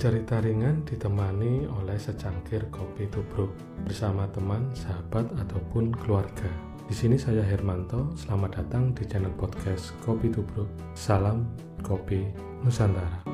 Bercerita ringan ditemani oleh secangkir kopi tubruk bersama teman, sahabat, ataupun keluarga. Di sini saya Hermanto, selamat datang di channel podcast Kopi Tubruk. Salam Kopi Nusantara.